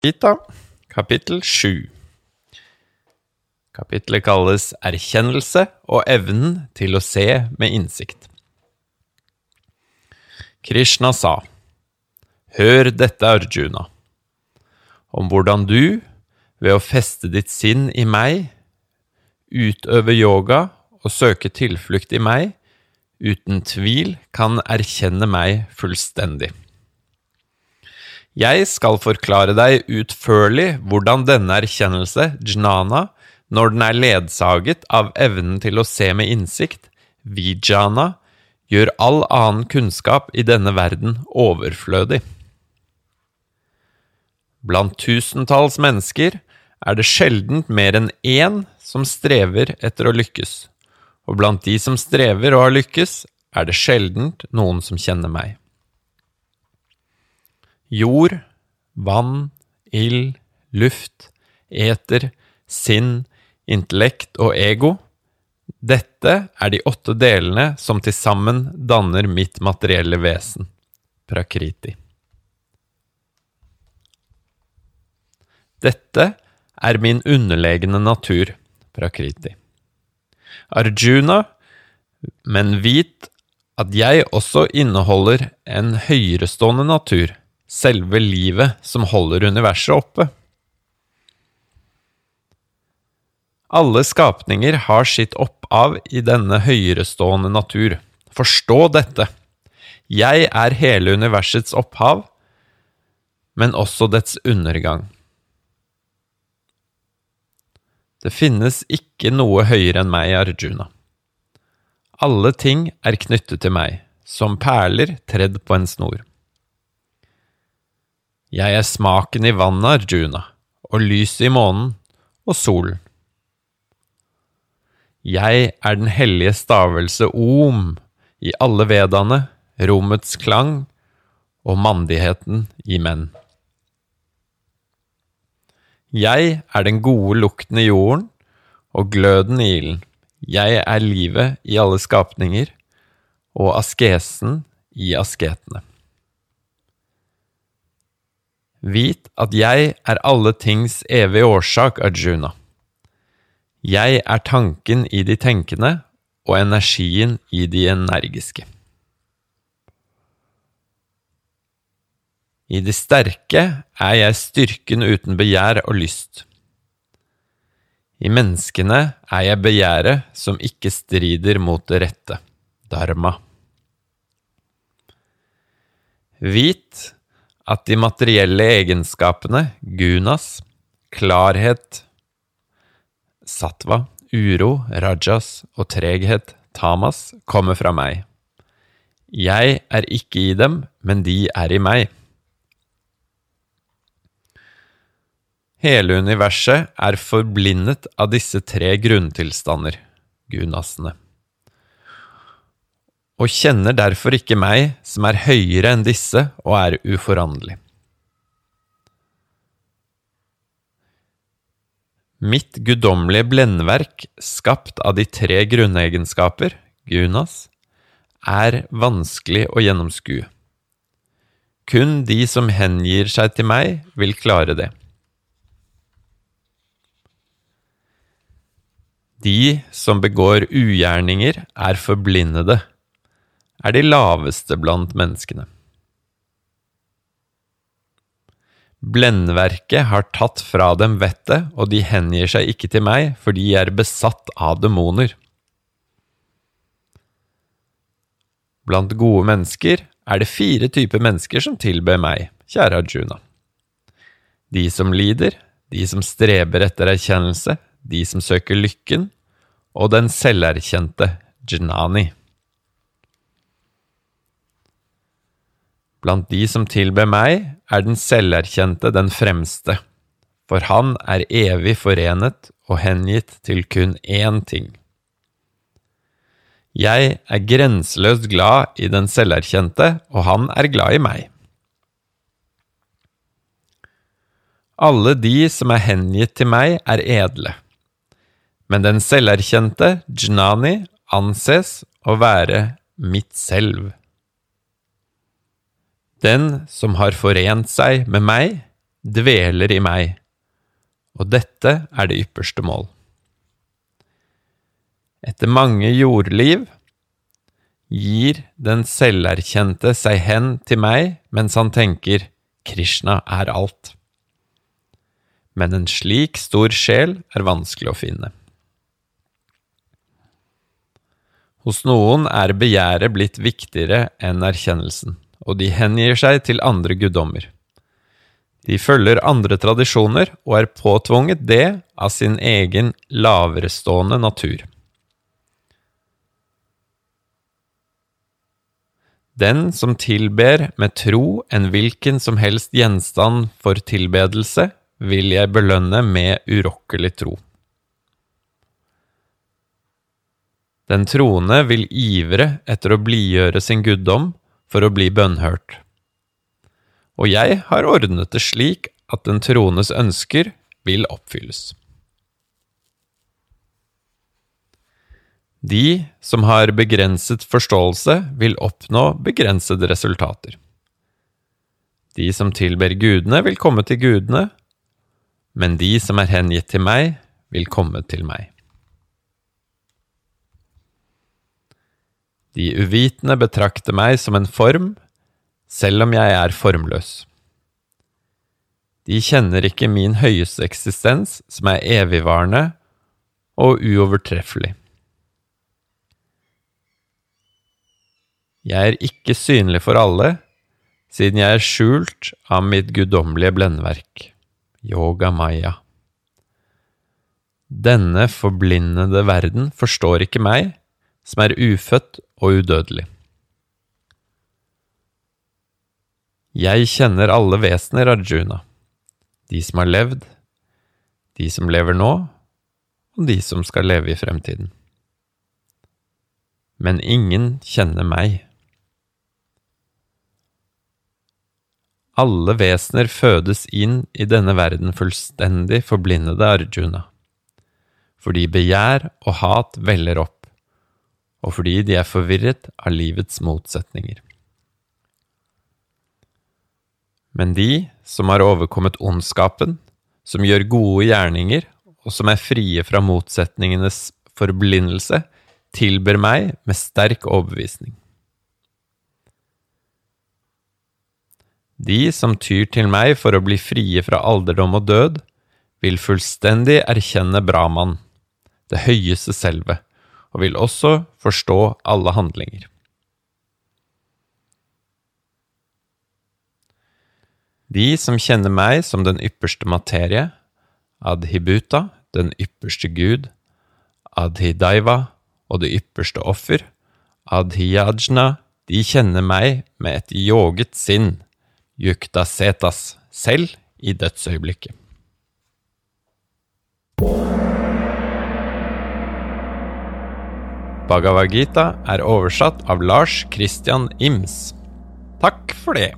Gita, kapittel 7 Kapittelet kalles Erkjennelse og evnen til å se med innsikt. Krishna sa, Hør dette, Arjuna, om hvordan du, ved å feste ditt sinn i meg, utøve yoga og søke tilflukt i meg, uten tvil kan erkjenne meg fullstendig. Jeg skal forklare deg utførlig hvordan denne erkjennelse, jnana, når den er ledsaget av evnen til å se med innsikt, vijana, gjør all annen kunnskap i denne verden overflødig. Blant tusentalls mennesker er det sjeldent mer enn én som strever etter å lykkes, og blant de som strever og har lykkes, er det sjeldent noen som kjenner meg. Jord, vann, ild, luft, eter, sinn, intellekt og ego. Dette er de åtte delene som til sammen danner mitt materielle vesen, prakriti. Dette er min underlegne natur, prakriti. Arjuna, men vit at jeg også inneholder en høyerestående natur, selve livet som holder universet oppe. Alle skapninger har sitt opphav i denne høyerestående natur. Forstå dette. Jeg er hele universets opphav, men også dets undergang. Det finnes ikke noe høyere enn meg, Arjuna. Alle ting er knyttet til meg, som perler tredd på en snor. Jeg er smaken i vannet, Arjuna, og lyset i månen, og solen. Jeg er den hellige stavelse Om i alle vedaene, rommets klang og mandigheten i menn. Jeg er den gode lukten i jorden og gløden i ilden. Jeg er livet i alle skapninger og askesen i asketene. Vit at jeg er alle tings evige årsak, Arjuna. Jeg er tanken i de tenkende og energien i de energiske. I de sterke er jeg styrken uten begjær og lyst. I menneskene er jeg begjæret som ikke strider mot det rette, dharma. Vit at de materielle egenskapene, gunas, klarhet, sattva, uro, rajas og treghet, tamas, kommer fra meg. Jeg er ikke i dem, men de er i meg. Hele universet er forblindet av disse tre grunntilstander, gunasene, og kjenner derfor ikke meg, som er høyere enn disse og er uforanderlig. Mitt guddommelige blendverk, skapt av de tre grunnegenskaper, gunas, er vanskelig å gjennomskue. Kun de som hengir seg til meg, vil klare det. De som begår ugjerninger, er forblindede, er de laveste blant menneskene. Blendverket har tatt fra dem vettet, og de hengir seg ikke til meg, for de er besatt av demoner. Blant gode mennesker er det fire typer mennesker som tilber meg, kjære Arjuna. De som lider, de som streber etter erkjennelse, de som søker lykken, og den selverkjente Jnani. Blant de som tilber meg, er den selverkjente den fremste, for han er evig forenet og hengitt til kun én ting. Jeg er grenseløst glad i den selverkjente, og han er glad i meg. Alle de som er hengitt til meg, er edle men den selverkjente Jnani anses å være mitt selv. Den som har forent seg med meg, dveler i meg, og dette er det ypperste mål. Etter mange jordliv gir den selverkjente seg hen til meg mens han tenker Krishna er alt. Men en slik stor sjel er vanskelig å finne. Hos noen er begjæret blitt viktigere enn erkjennelsen, og de hengir seg til andre guddommer. De følger andre tradisjoner og er påtvunget det av sin egen laverestående natur. Den som tilber med tro en hvilken som helst gjenstand for tilbedelse, vil jeg belønne med urokkelig tro. Den troende vil ivre etter å blidgjøre sin guddom for å bli bønnhørt. Og jeg har ordnet det slik at den troendes ønsker vil oppfylles. De som har begrenset forståelse, vil oppnå begrensede resultater. De som tilber gudene, vil komme til gudene, men de som er hengitt til meg, vil komme til meg. De uvitende betrakter meg som en form, selv om jeg er formløs. De kjenner ikke min høyeste eksistens, som er evigvarende og uovertreffelig. Jeg er ikke synlig for alle, siden jeg er skjult av mitt guddommelige blendverk, yoga maya. Denne forblindede verden forstår ikke meg, som er ufødt og udødelig. Jeg kjenner alle vesener, Arjuna, de som har levd, de som lever nå, og de som skal leve i fremtiden. Men ingen kjenner meg. Alle vesener fødes inn i denne verden fullstendig forblindede Arjuna, fordi begjær og hat veller opp, og fordi de er forvirret av livets motsetninger. Men de som har overkommet ondskapen, som gjør gode gjerninger, og som er frie fra motsetningenes forblindelse, tilber meg med sterk overbevisning. De som tyr til meg for å bli frie fra alderdom og død, vil fullstendig erkjenne Brahman, det høyeste selve, og vil også forstå alle handlinger. De som kjenner meg som den ypperste materie, Adhibuta, den ypperste gud, Adhidaiva og det ypperste offer, Adhiyajna, de kjenner meg med et yoget sinn yukta Setas selv i dødsøyeblikket. Bhagavad Gita er oversatt av Lars Christian Ims. Takk for det.